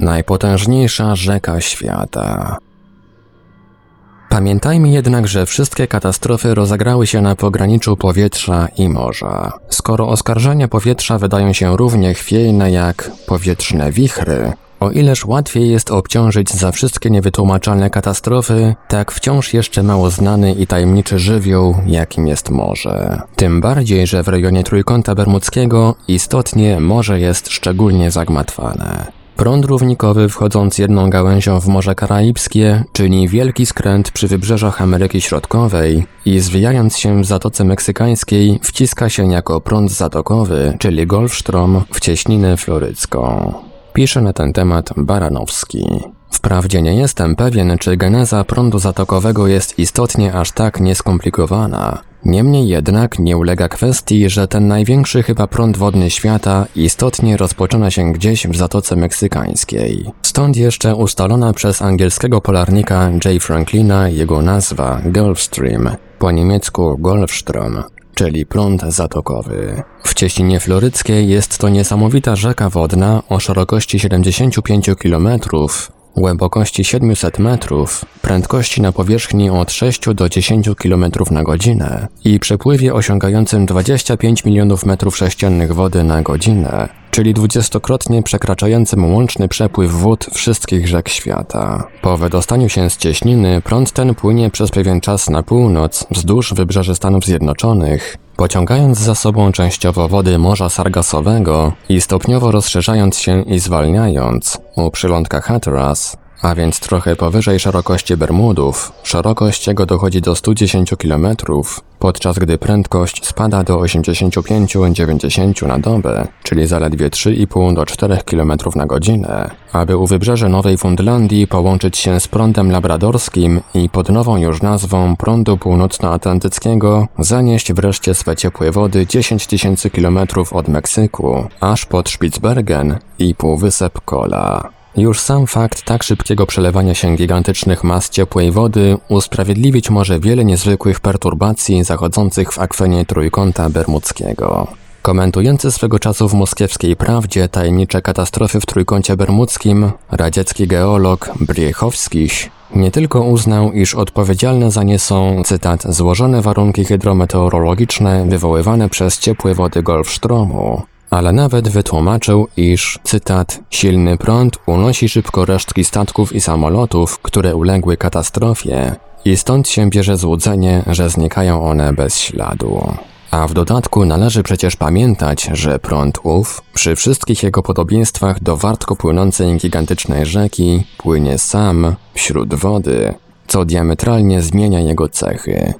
Najpotężniejsza rzeka świata. Pamiętajmy jednak, że wszystkie katastrofy rozegrały się na pograniczu powietrza i morza. Skoro oskarżenia powietrza wydają się równie chwiejne jak powietrzne wichry, o ileż łatwiej jest obciążyć za wszystkie niewytłumaczalne katastrofy, tak wciąż jeszcze mało znany i tajemniczy żywioł, jakim jest morze. Tym bardziej, że w rejonie Trójkąta Bermudzkiego istotnie morze jest szczególnie zagmatwane. Prąd równikowy wchodząc jedną gałęzią w Morze Karaibskie czyni wielki skręt przy wybrzeżach Ameryki Środkowej i zwijając się w Zatoce Meksykańskiej wciska się jako prąd zatokowy, czyli Golfstrom, w cieśninę florycką. Pisze na ten temat Baranowski. Wprawdzie nie jestem pewien, czy geneza prądu zatokowego jest istotnie aż tak nieskomplikowana. Niemniej jednak nie ulega kwestii, że ten największy chyba prąd wodny świata istotnie rozpoczyna się gdzieś w Zatoce Meksykańskiej. Stąd jeszcze ustalona przez angielskiego polarnika J. Franklina jego nazwa Gulf Stream, po niemiecku Golfstrom, czyli prąd zatokowy. W cieśninie floryckiej jest to niesamowita rzeka wodna o szerokości 75 km, głębokości 700 metrów, prędkości na powierzchni od 6 do 10 km na godzinę i przepływie osiągającym 25 milionów metrów sześciennych wody na godzinę, czyli dwudziestokrotnie przekraczającym łączny przepływ wód wszystkich rzek świata. Po wydostaniu się z cieśniny prąd ten płynie przez pewien czas na północ wzdłuż wybrzeży Stanów Zjednoczonych, pociągając za sobą częściowo wody Morza Sargasowego i stopniowo rozszerzając się i zwalniając u przylądka Hatteras, a więc trochę powyżej szerokości Bermudów, szerokość jego dochodzi do 110 km, podczas gdy prędkość spada do 85-90 na dobę, czyli zaledwie 3,5 do 4 km na godzinę, aby u wybrzeży Nowej Fundlandii połączyć się z prądem labradorskim i pod nową już nazwą prądu północnoatlantyckiego zanieść wreszcie swe ciepłe wody 10 tysięcy kilometrów od Meksyku, aż pod Spitsbergen i półwysep Kola. Już sam fakt tak szybkiego przelewania się gigantycznych mas ciepłej wody usprawiedliwić może wiele niezwykłych perturbacji zachodzących w akwenie Trójkąta Bermudzkiego. Komentujący swego czasu w moskiewskiej prawdzie tajemnicze katastrofy w Trójkącie Bermudzkim, radziecki geolog Briechowskiś nie tylko uznał, iż odpowiedzialne za nie są, cytat, złożone warunki hydrometeorologiczne wywoływane przez ciepłe wody Golfstromu, ale nawet wytłumaczył, iż, cytat, silny prąd unosi szybko resztki statków i samolotów, które uległy katastrofie, i stąd się bierze złudzenie, że znikają one bez śladu. A w dodatku należy przecież pamiętać, że prąd ów, przy wszystkich jego podobieństwach do wartko płynącej gigantycznej rzeki, płynie sam, wśród wody, co diametralnie zmienia jego cechy.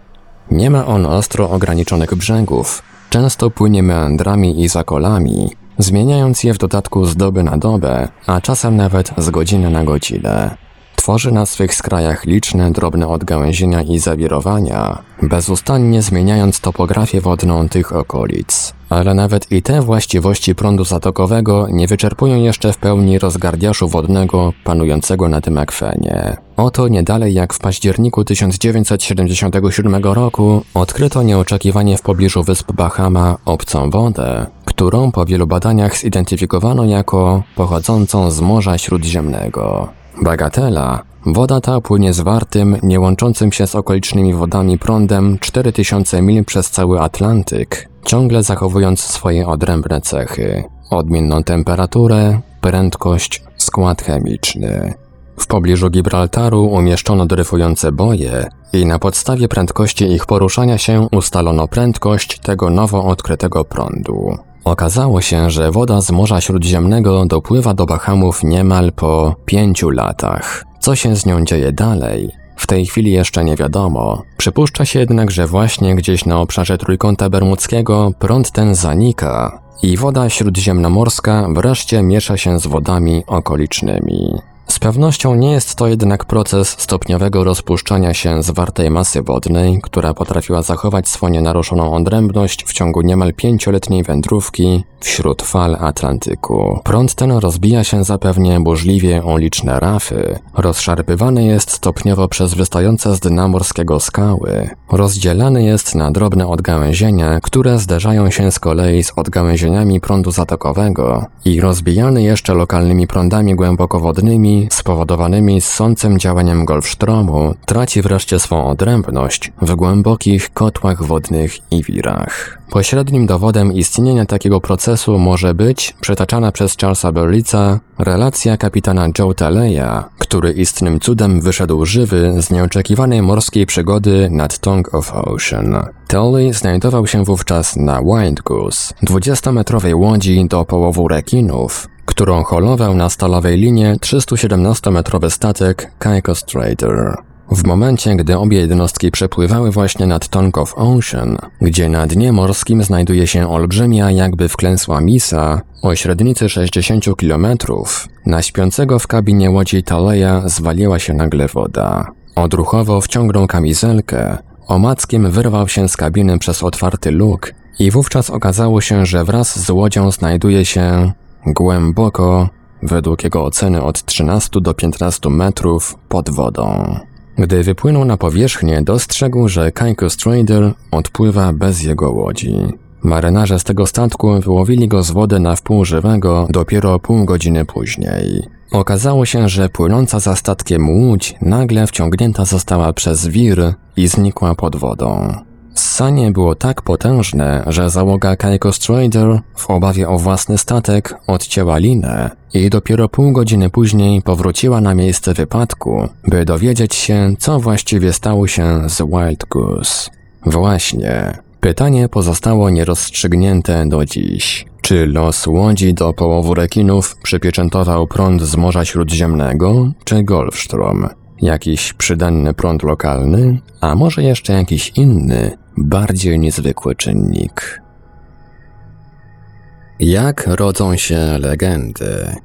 Nie ma on ostro ograniczonych brzegów, Często płynie meandrami i zakolami, zmieniając je w dodatku z doby na dobę, a czasem nawet z godziny na godzinę. Tworzy na swych skrajach liczne drobne odgałęzienia i zawirowania, bezustannie zmieniając topografię wodną tych okolic. Ale nawet i te właściwości prądu zatokowego nie wyczerpują jeszcze w pełni rozgardiaszu wodnego panującego na tym akwenie. Oto nie dalej jak w październiku 1977 roku odkryto nieoczekiwanie w pobliżu wysp Bahama obcą wodę, którą po wielu badaniach zidentyfikowano jako pochodzącą z Morza Śródziemnego. Bagatela. Woda ta płynie zwartym, nie łączącym się z okolicznymi wodami prądem 4000 mil przez cały Atlantyk, ciągle zachowując swoje odrębne cechy. Odmienną temperaturę, prędkość, skład chemiczny. W pobliżu Gibraltaru umieszczono dryfujące boje i na podstawie prędkości ich poruszania się ustalono prędkość tego nowo odkrytego prądu. Okazało się, że woda z Morza Śródziemnego dopływa do Bahamów niemal po pięciu latach. Co się z nią dzieje dalej? W tej chwili jeszcze nie wiadomo. Przypuszcza się jednak, że właśnie gdzieś na obszarze Trójkąta Bermudzkiego prąd ten zanika i woda śródziemnomorska wreszcie miesza się z wodami okolicznymi. Z pewnością nie jest to jednak proces stopniowego rozpuszczania się zwartej masy wodnej, która potrafiła zachować swoją nienaruszoną odrębność w ciągu niemal pięcioletniej wędrówki wśród fal Atlantyku. Prąd ten rozbija się zapewnie burzliwie o liczne rafy, rozszarpywany jest stopniowo przez wystające z dna morskiego skały, rozdzielany jest na drobne odgałęzienia, które zderzają się z kolei z odgałęzieniami prądu zatokowego i rozbijany jeszcze lokalnymi prądami głębokowodnymi spowodowanymi ssącym działaniem Golfstromu, traci wreszcie swą odrębność w głębokich kotłach wodnych i wirach. Pośrednim dowodem istnienia takiego procesu może być przytaczana przez Charlesa Berlica relacja kapitana Joe Taleya, który istnym cudem wyszedł żywy z nieoczekiwanej morskiej przygody nad Tongue of Ocean. Talley znajdował się wówczas na Wild Goose, 20-metrowej łodzi do połowu rekinów, którą holował na stalowej linie 317-metrowy statek Caicos Trader. W momencie, gdy obie jednostki przepływały właśnie nad Tongue of Ocean, gdzie na dnie morskim znajduje się olbrzymia, jakby wklęsła misa o średnicy 60 km, na śpiącego w kabinie łodzi Taleya zwaliła się nagle woda. Odruchowo wciągnął kamizelkę, omackiem wyrwał się z kabiny przez otwarty luk i wówczas okazało się, że wraz z łodzią znajduje się głęboko, według jego oceny od 13 do 15 metrów pod wodą. Gdy wypłynął na powierzchnię, dostrzegł, że Caicos Trader odpływa bez jego łodzi. Marynarze z tego statku wyłowili go z wody na wpół żywego dopiero pół godziny później. Okazało się, że płynąca za statkiem łódź nagle wciągnięta została przez wir i znikła pod wodą. Ssanie było tak potężne, że załoga Caicos Trader w obawie o własny statek odcięła linę i dopiero pół godziny później powróciła na miejsce wypadku, by dowiedzieć się, co właściwie stało się z Wild Goose. Właśnie, pytanie pozostało nierozstrzygnięte do dziś. Czy los łodzi do połowu rekinów przypieczętował prąd z Morza Śródziemnego, czy Golfstrom? Jakiś przydanny prąd lokalny, a może jeszcze jakiś inny, bardziej niezwykły czynnik. Jak rodzą się legendy?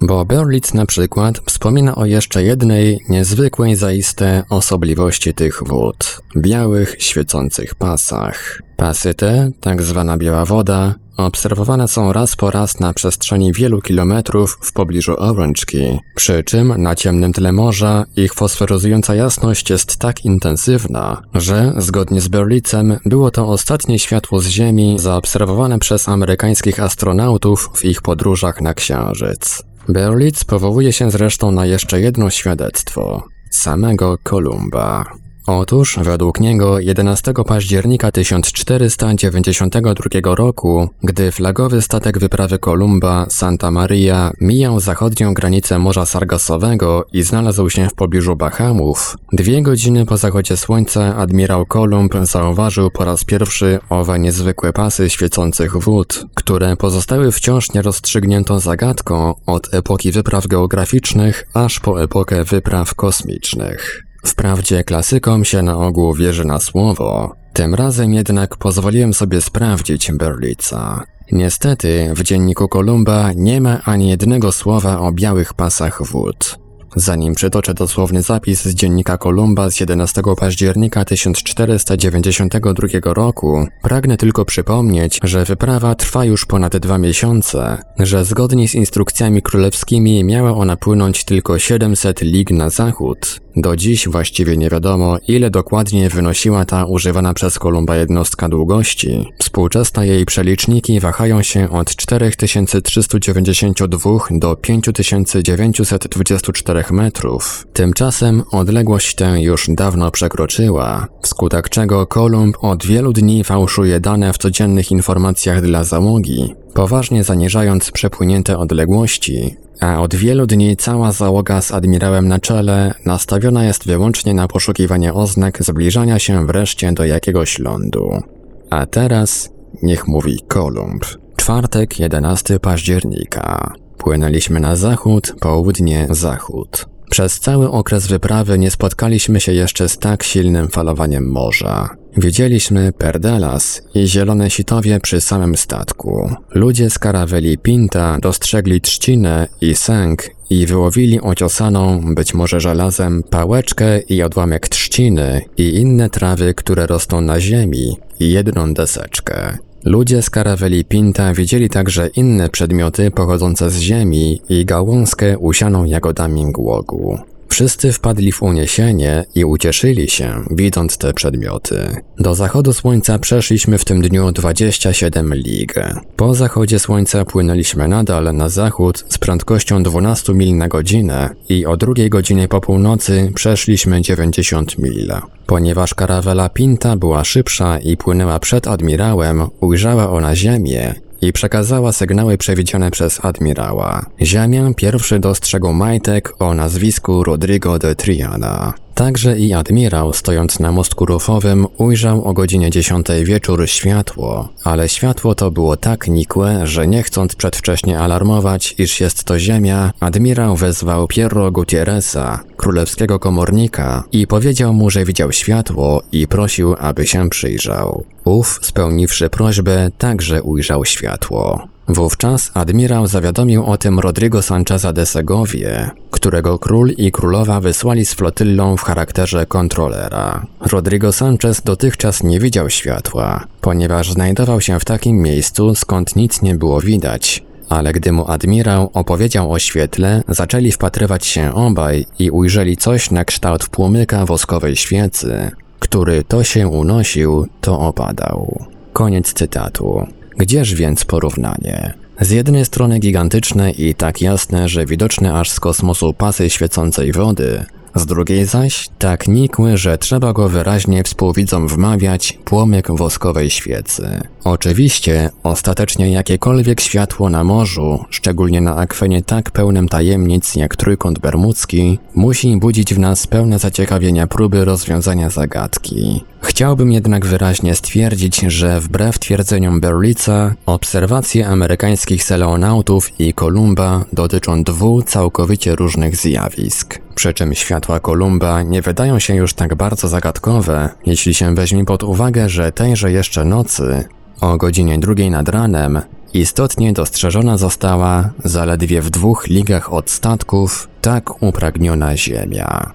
Bo Berlitz na przykład wspomina o jeszcze jednej niezwykłej zaiste osobliwości tych wód białych, świecących pasach. Pasy te, tak zwana biała woda, obserwowane są raz po raz na przestrzeni wielu kilometrów w pobliżu Orange Key, przy czym na ciemnym tle morza ich fosforyzująca jasność jest tak intensywna, że, zgodnie z Berlicem, było to ostatnie światło z Ziemi zaobserwowane przez amerykańskich astronautów w ich podróżach na Księżyc. Berlitz powołuje się zresztą na jeszcze jedno świadectwo samego Kolumba. Otóż, według niego 11 października 1492 roku, gdy flagowy statek wyprawy Kolumba Santa Maria mijał zachodnią granicę Morza Sargasowego i znalazł się w pobliżu Bahamów, dwie godziny po zachodzie słońca admirał Kolumb zauważył po raz pierwszy owe niezwykłe pasy świecących wód, które pozostały wciąż nierozstrzygniętą zagadką od epoki wypraw geograficznych aż po epokę wypraw kosmicznych. Wprawdzie klasykom się na ogół wierzy na słowo, tym razem jednak pozwoliłem sobie sprawdzić Berlica. Niestety, w dzienniku Kolumba nie ma ani jednego słowa o białych pasach wód. Zanim przytoczę dosłowny zapis z dziennika Kolumba z 11 października 1492 roku, pragnę tylko przypomnieć, że wyprawa trwa już ponad dwa miesiące, że zgodnie z instrukcjami królewskimi miała ona płynąć tylko 700 lig na zachód. Do dziś właściwie nie wiadomo, ile dokładnie wynosiła ta używana przez Kolumba jednostka długości. Współczesne jej przeliczniki wahają się od 4392 do 5924 metrów. Tymczasem odległość tę już dawno przekroczyła, wskutek czego Kolumb od wielu dni fałszuje dane w codziennych informacjach dla załogi, poważnie zaniżając przepłynięte odległości a od wielu dni cała załoga z admirałem na czele nastawiona jest wyłącznie na poszukiwanie oznak zbliżania się wreszcie do jakiegoś lądu. A teraz niech mówi Kolumb. Czwartek, 11 października. Płynęliśmy na zachód, południe, zachód. Przez cały okres wyprawy nie spotkaliśmy się jeszcze z tak silnym falowaniem morza. Widzieliśmy perdelas i zielone sitowie przy samym statku. Ludzie z karaweli Pinta dostrzegli trzcinę i sęk i wyłowili ociosaną, być może żelazem, pałeczkę i odłamek trzciny i inne trawy, które rosną na ziemi i jedną deseczkę. Ludzie z karaweli Pinta widzieli także inne przedmioty pochodzące z ziemi i gałązkę usianą jagodami głogu. Wszyscy wpadli w uniesienie i ucieszyli się, widząc te przedmioty. Do zachodu słońca przeszliśmy w tym dniu 27 lig. Po zachodzie słońca płynęliśmy nadal na zachód z prędkością 12 mil na godzinę i o drugiej godzinie po północy przeszliśmy 90 mil. Ponieważ karawela Pinta była szybsza i płynęła przed admirałem, ujrzała ona ziemię i przekazała sygnały przewidziane przez admirała. Ziemię pierwszy dostrzegł majtek o nazwisku Rodrigo de Triana. Także i admirał, stojąc na mostku rufowym, ujrzał o godzinie 10 wieczór światło, ale światło to było tak nikłe, że nie chcąc przedwcześnie alarmować, iż jest to ziemia, admirał wezwał Pierro Gutierreza, królewskiego komornika, i powiedział mu, że widział światło i prosił, aby się przyjrzał. Ów, spełniwszy prośbę, także ujrzał światło. Wówczas admirał zawiadomił o tym Rodrigo Sancheza de Segovie, którego król i królowa wysłali z flotyllą w charakterze kontrolera. Rodrigo Sanchez dotychczas nie widział światła, ponieważ znajdował się w takim miejscu, skąd nic nie było widać, ale gdy mu admirał opowiedział o świetle, zaczęli wpatrywać się obaj i ujrzeli coś na kształt płomyka woskowej świecy, który to się unosił, to opadał. Koniec cytatu. Gdzież więc porównanie? Z jednej strony gigantyczne i tak jasne, że widoczne aż z kosmosu pasy świecącej wody, z drugiej zaś tak nikły, że trzeba go wyraźnie współwidzom wmawiać płomyk woskowej świecy. Oczywiście, ostatecznie jakiekolwiek światło na morzu, szczególnie na akwenie tak pełnym tajemnic jak Trójkąt Bermudzki, musi budzić w nas pełne zaciekawienia próby rozwiązania zagadki. Chciałbym jednak wyraźnie stwierdzić, że wbrew twierdzeniom Berlica, obserwacje amerykańskich seleonautów i Kolumba dotyczą dwóch całkowicie różnych zjawisk. Przy czym światła Kolumba nie wydają się już tak bardzo zagadkowe, jeśli się weźmie pod uwagę, że tejże jeszcze nocy, o godzinie drugiej nad ranem, istotnie dostrzeżona została zaledwie w dwóch ligach od statków tak upragniona Ziemia.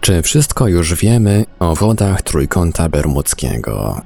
Czy wszystko już wiemy o wodach Trójkąta Bermudzkiego?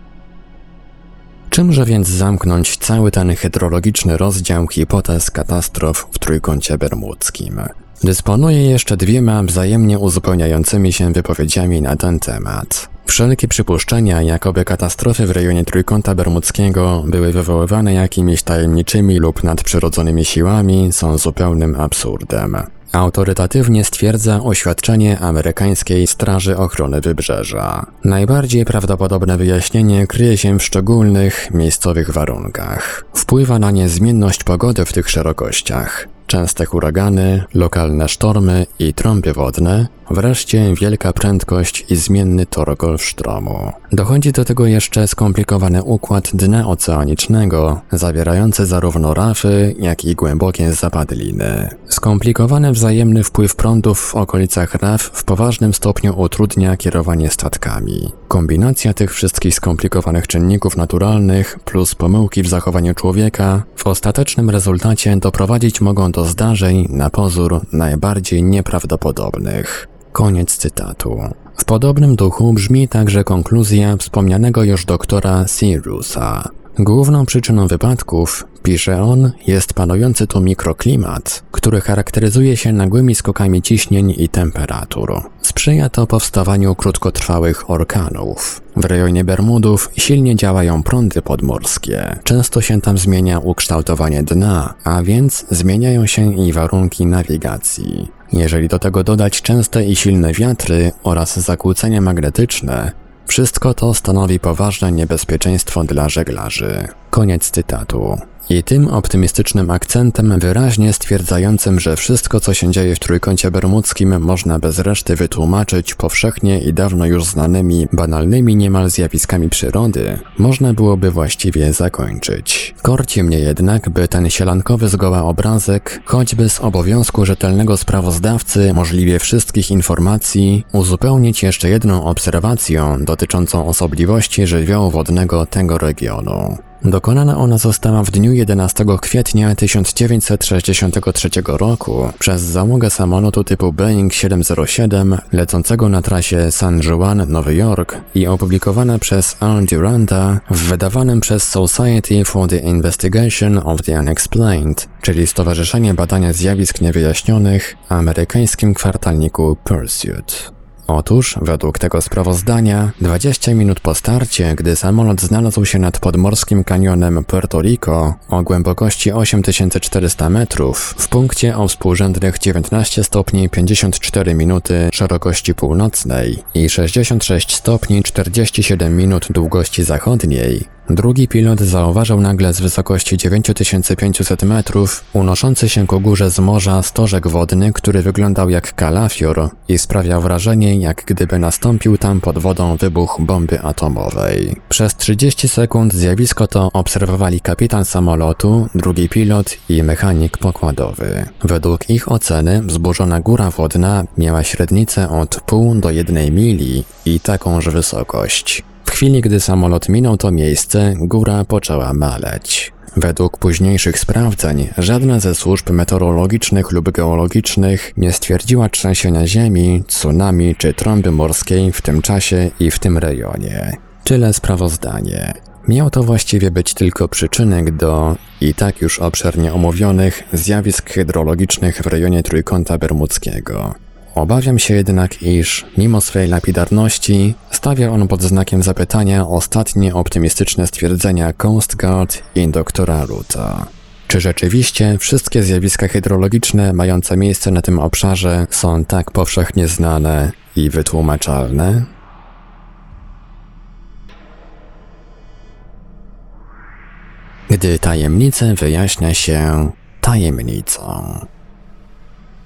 Czymże więc zamknąć cały ten hydrologiczny rozdział hipotez katastrof w Trójkącie Bermudzkim? Dysponuję jeszcze dwiema wzajemnie uzupełniającymi się wypowiedziami na ten temat. Wszelkie przypuszczenia, jakoby katastrofy w rejonie Trójkąta Bermudzkiego były wywoływane jakimiś tajemniczymi lub nadprzyrodzonymi siłami, są zupełnym absurdem. Autorytatywnie stwierdza oświadczenie amerykańskiej Straży Ochrony Wybrzeża. Najbardziej prawdopodobne wyjaśnienie kryje się w szczególnych, miejscowych warunkach. Wpływa na nie zmienność pogody w tych szerokościach. Częste huragany, lokalne sztormy i trąby wodne, wreszcie wielka prędkość i zmienny tor Golfstromu. Dochodzi do tego jeszcze skomplikowany układ dna oceanicznego, zawierający zarówno rafy, jak i głębokie zapadliny. Skomplikowany wzajemny wpływ prądów w okolicach raf w poważnym stopniu utrudnia kierowanie statkami. Kombinacja tych wszystkich skomplikowanych czynników naturalnych plus pomyłki w zachowaniu człowieka w ostatecznym rezultacie doprowadzić mogą do zdarzeń na pozór najbardziej nieprawdopodobnych. Koniec cytatu. W podobnym duchu brzmi także konkluzja wspomnianego już doktora Sirusa. Główną przyczyną wypadków, pisze on, jest panujący tu mikroklimat, który charakteryzuje się nagłymi skokami ciśnień i temperatur. Sprzyja to powstawaniu krótkotrwałych orkanów. W rejonie Bermudów silnie działają prądy podmorskie. Często się tam zmienia ukształtowanie dna, a więc zmieniają się i warunki nawigacji. Jeżeli do tego dodać częste i silne wiatry oraz zakłócenia magnetyczne, wszystko to stanowi poważne niebezpieczeństwo dla żeglarzy. Koniec cytatu. I tym optymistycznym akcentem wyraźnie stwierdzającym, że wszystko co się dzieje w Trójkącie Bermudzkim można bez reszty wytłumaczyć powszechnie i dawno już znanymi, banalnymi niemal zjawiskami przyrody, można byłoby właściwie zakończyć. Korci mnie jednak, by ten sielankowy zgoła obrazek, choćby z obowiązku rzetelnego sprawozdawcy możliwie wszystkich informacji, uzupełnić jeszcze jedną obserwacją dotyczącą osobliwości żywiołu wodnego tego regionu. Dokonana ona została w dniu 11 kwietnia 1963 roku przez załogę samolotu typu Boeing 707 lecącego na trasie San Juan, Nowy Jork i opublikowana przez Al Duranta w wydawanym przez Society for the Investigation of the Unexplained, czyli Stowarzyszenie Badania Zjawisk Niewyjaśnionych, amerykańskim kwartalniku Pursuit. Otóż, według tego sprawozdania, 20 minut po starcie, gdy samolot znalazł się nad podmorskim kanionem Puerto Rico o głębokości 8400 metrów, w punkcie o współrzędnych 19 stopni 54 minuty szerokości północnej i 66 stopni 47 minut długości zachodniej, Drugi pilot zauważył nagle z wysokości 9500 metrów unoszący się ku górze z morza stożek wodny, który wyglądał jak kalafior i sprawiał wrażenie, jak gdyby nastąpił tam pod wodą wybuch bomby atomowej. Przez 30 sekund zjawisko to obserwowali kapitan samolotu, drugi pilot i mechanik pokładowy. Według ich oceny wzburzona góra wodna miała średnicę od pół do jednej mili i takąż wysokość. Chwili, gdy samolot minął to miejsce, góra poczęła maleć. Według późniejszych sprawdzeń, żadna ze służb meteorologicznych lub geologicznych nie stwierdziła trzęsienia ziemi, tsunami czy trąby morskiej w tym czasie i w tym rejonie. Tyle sprawozdanie. Miał to właściwie być tylko przyczynek do, i tak już obszernie omówionych, zjawisk hydrologicznych w rejonie Trójkąta Bermudzkiego. Obawiam się jednak, iż mimo swej lapidarności stawia on pod znakiem zapytania ostatnie optymistyczne stwierdzenia Coast Guard i doktora Ruta. Czy rzeczywiście wszystkie zjawiska hydrologiczne mające miejsce na tym obszarze są tak powszechnie znane i wytłumaczalne? Gdy tajemnicę wyjaśnia się tajemnicą.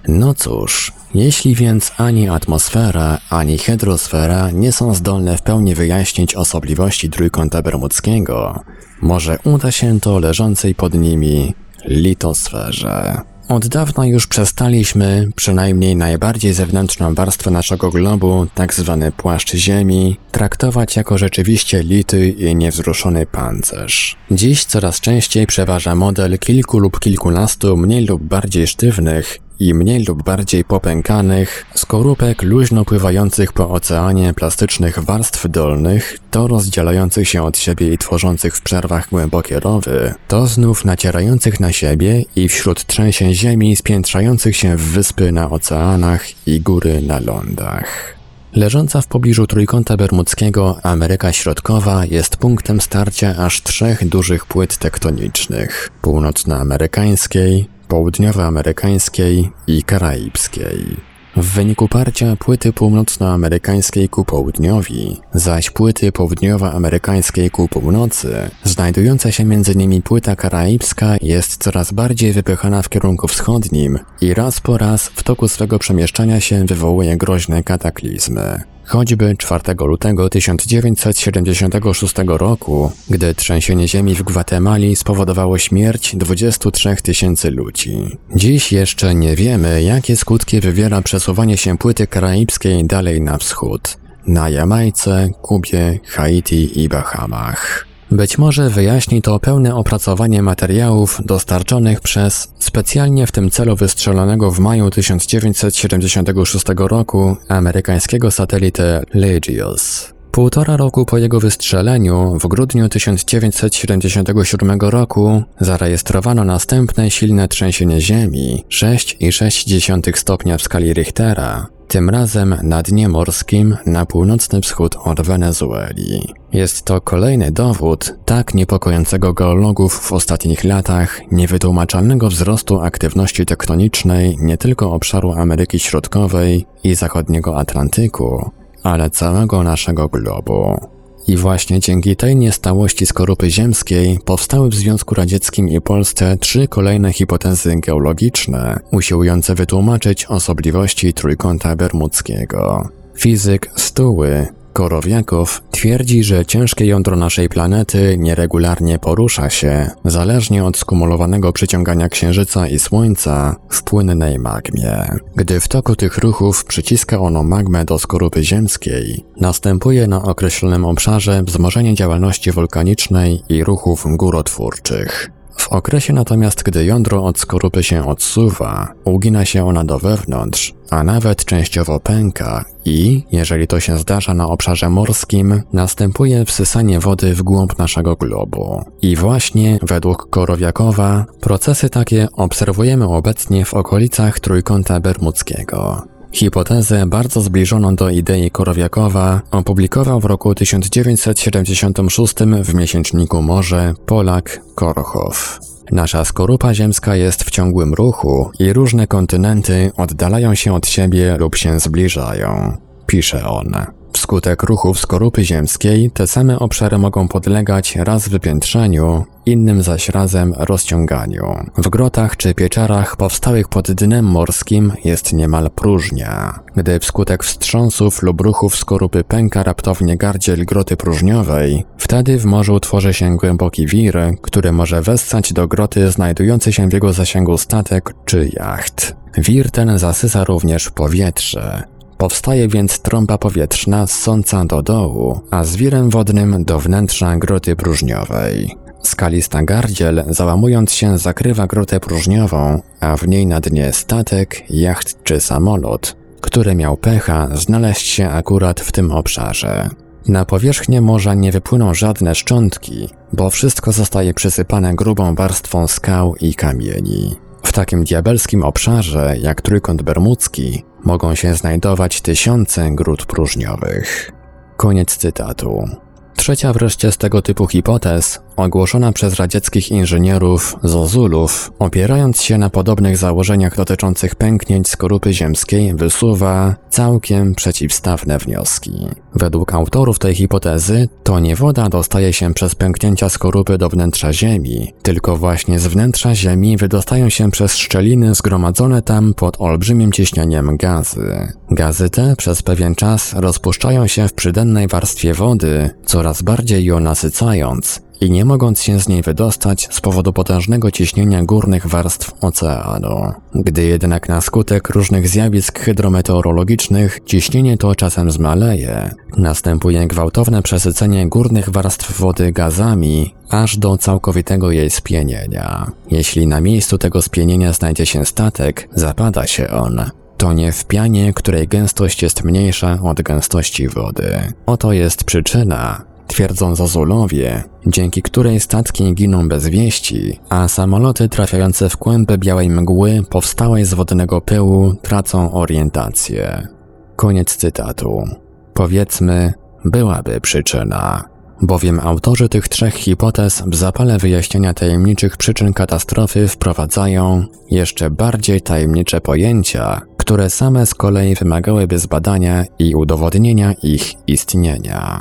No cóż, jeśli więc ani atmosfera, ani hydrosfera nie są zdolne w pełni wyjaśnić osobliwości trójkąta bermudzkiego, może uda się to leżącej pod nimi litosferze. Od dawna już przestaliśmy, przynajmniej najbardziej zewnętrzną warstwę naszego globu, tak zwany płaszcz Ziemi, traktować jako rzeczywiście lity i niewzruszony pancerz. Dziś coraz częściej przeważa model kilku lub kilkunastu mniej lub bardziej sztywnych, i mniej lub bardziej popękanych, skorupek luźno pływających po oceanie plastycznych warstw dolnych, to rozdzielających się od siebie i tworzących w przerwach głębokie rowy, to znów nacierających na siebie i wśród trzęsień ziemi spiętrzających się w wyspy na oceanach i góry na lądach. Leżąca w pobliżu Trójkąta Bermudzkiego Ameryka Środkowa jest punktem starcia aż trzech dużych płyt tektonicznych: północnoamerykańskiej, południowoamerykańskiej i karaibskiej. W wyniku parcia płyty północnoamerykańskiej ku południowi, zaś płyty południowoamerykańskiej ku północy, znajdująca się między nimi płyta karaibska jest coraz bardziej wypychana w kierunku wschodnim i raz po raz w toku swego przemieszczania się wywołuje groźne kataklizmy. Choćby 4 lutego 1976 roku, gdy trzęsienie ziemi w Gwatemali spowodowało śmierć 23 tysięcy ludzi. Dziś jeszcze nie wiemy, jakie skutki wywiera przesuwanie się płyty karaibskiej dalej na wschód, na Jamajce, Kubie, Haiti i Bahamach. Być może wyjaśni to pełne opracowanie materiałów dostarczonych przez specjalnie w tym celu wystrzelonego w maju 1976 roku amerykańskiego satelitę Legios. Półtora roku po jego wystrzeleniu, w grudniu 1977 roku, zarejestrowano następne silne trzęsienie ziemi 6,6 stopnia w skali Richtera, tym razem na dnie morskim na północny wschód od Wenezueli. Jest to kolejny dowód tak niepokojącego geologów w ostatnich latach niewytłumaczalnego wzrostu aktywności tektonicznej nie tylko obszaru Ameryki Środkowej i zachodniego Atlantyku, ale całego naszego globu. I właśnie dzięki tej niestałości skorupy ziemskiej powstały w Związku Radzieckim i Polsce trzy kolejne hipotezy geologiczne, usiłujące wytłumaczyć osobliwości Trójkąta Bermudzkiego. Fizyk Stuły Korowiakow twierdzi, że ciężkie jądro naszej planety nieregularnie porusza się, zależnie od skumulowanego przyciągania Księżyca i Słońca w płynnej magmie. Gdy w toku tych ruchów przyciska ono magmę do skorupy ziemskiej, następuje na określonym obszarze wzmożenie działalności wulkanicznej i ruchów górotwórczych. W okresie natomiast, gdy jądro od skorupy się odsuwa, ugina się ona do wewnątrz, a nawet częściowo pęka i, jeżeli to się zdarza na obszarze morskim, następuje wsysanie wody w głąb naszego globu. I właśnie, według Korowiakowa, procesy takie obserwujemy obecnie w okolicach Trójkąta Bermudzkiego. Hipotezę bardzo zbliżoną do idei Korowiakowa opublikował w roku 1976 w miesięczniku Morze Polak Korochow. Nasza skorupa ziemska jest w ciągłym ruchu i różne kontynenty oddalają się od siebie lub się zbliżają, pisze on. Wskutek ruchów skorupy ziemskiej te same obszary mogą podlegać raz wypiętrzeniu, innym zaś razem rozciąganiu. W grotach czy pieczarach powstałych pod dnem morskim jest niemal próżnia. Gdy wskutek wstrząsów lub ruchów skorupy pęka raptownie gardziel groty próżniowej, wtedy w morzu tworzy się głęboki wir, który może wessać do groty znajdujący się w jego zasięgu statek czy jacht. Wir ten zasysa również powietrze. Powstaje więc trąba powietrzna ssąca do dołu, a z wirem wodnym do wnętrza groty próżniowej. Skalista gardziel, załamując się, zakrywa grotę próżniową, a w niej na dnie statek, jacht czy samolot, który miał pecha znaleźć się akurat w tym obszarze. Na powierzchnię morza nie wypłyną żadne szczątki, bo wszystko zostaje przysypane grubą warstwą skał i kamieni. W takim diabelskim obszarze jak Trójkąt Bermudzki mogą się znajdować tysiące gród próżniowych. Koniec cytatu. Trzecia wreszcie z tego typu hipotez, ogłoszona przez radzieckich inżynierów Zozulów, opierając się na podobnych założeniach dotyczących pęknięć skorupy ziemskiej, wysuwa całkiem przeciwstawne wnioski. Według autorów tej hipotezy, to nie woda dostaje się przez pęknięcia skorupy do wnętrza Ziemi, tylko właśnie z wnętrza Ziemi wydostają się przez szczeliny zgromadzone tam pod olbrzymim ciśnieniem gazy. Gazy te przez pewien czas rozpuszczają się w przydennej warstwie wody, coraz bardziej ją nasycając, i nie mogąc się z niej wydostać z powodu potężnego ciśnienia górnych warstw oceanu. Gdy jednak na skutek różnych zjawisk hydrometeorologicznych ciśnienie to czasem zmaleje, następuje gwałtowne przesycenie górnych warstw wody gazami, aż do całkowitego jej spienienia. Jeśli na miejscu tego spienienia znajdzie się statek, zapada się on, to nie w pianie, której gęstość jest mniejsza od gęstości wody. Oto jest przyczyna, twierdzą Zozulowie, dzięki której statki giną bez wieści, a samoloty trafiające w kłęby białej mgły powstałej z wodnego pyłu tracą orientację. Koniec cytatu. Powiedzmy, byłaby przyczyna bowiem autorzy tych trzech hipotez w zapale wyjaśnienia tajemniczych przyczyn katastrofy wprowadzają jeszcze bardziej tajemnicze pojęcia, które same z kolei wymagałyby zbadania i udowodnienia ich istnienia.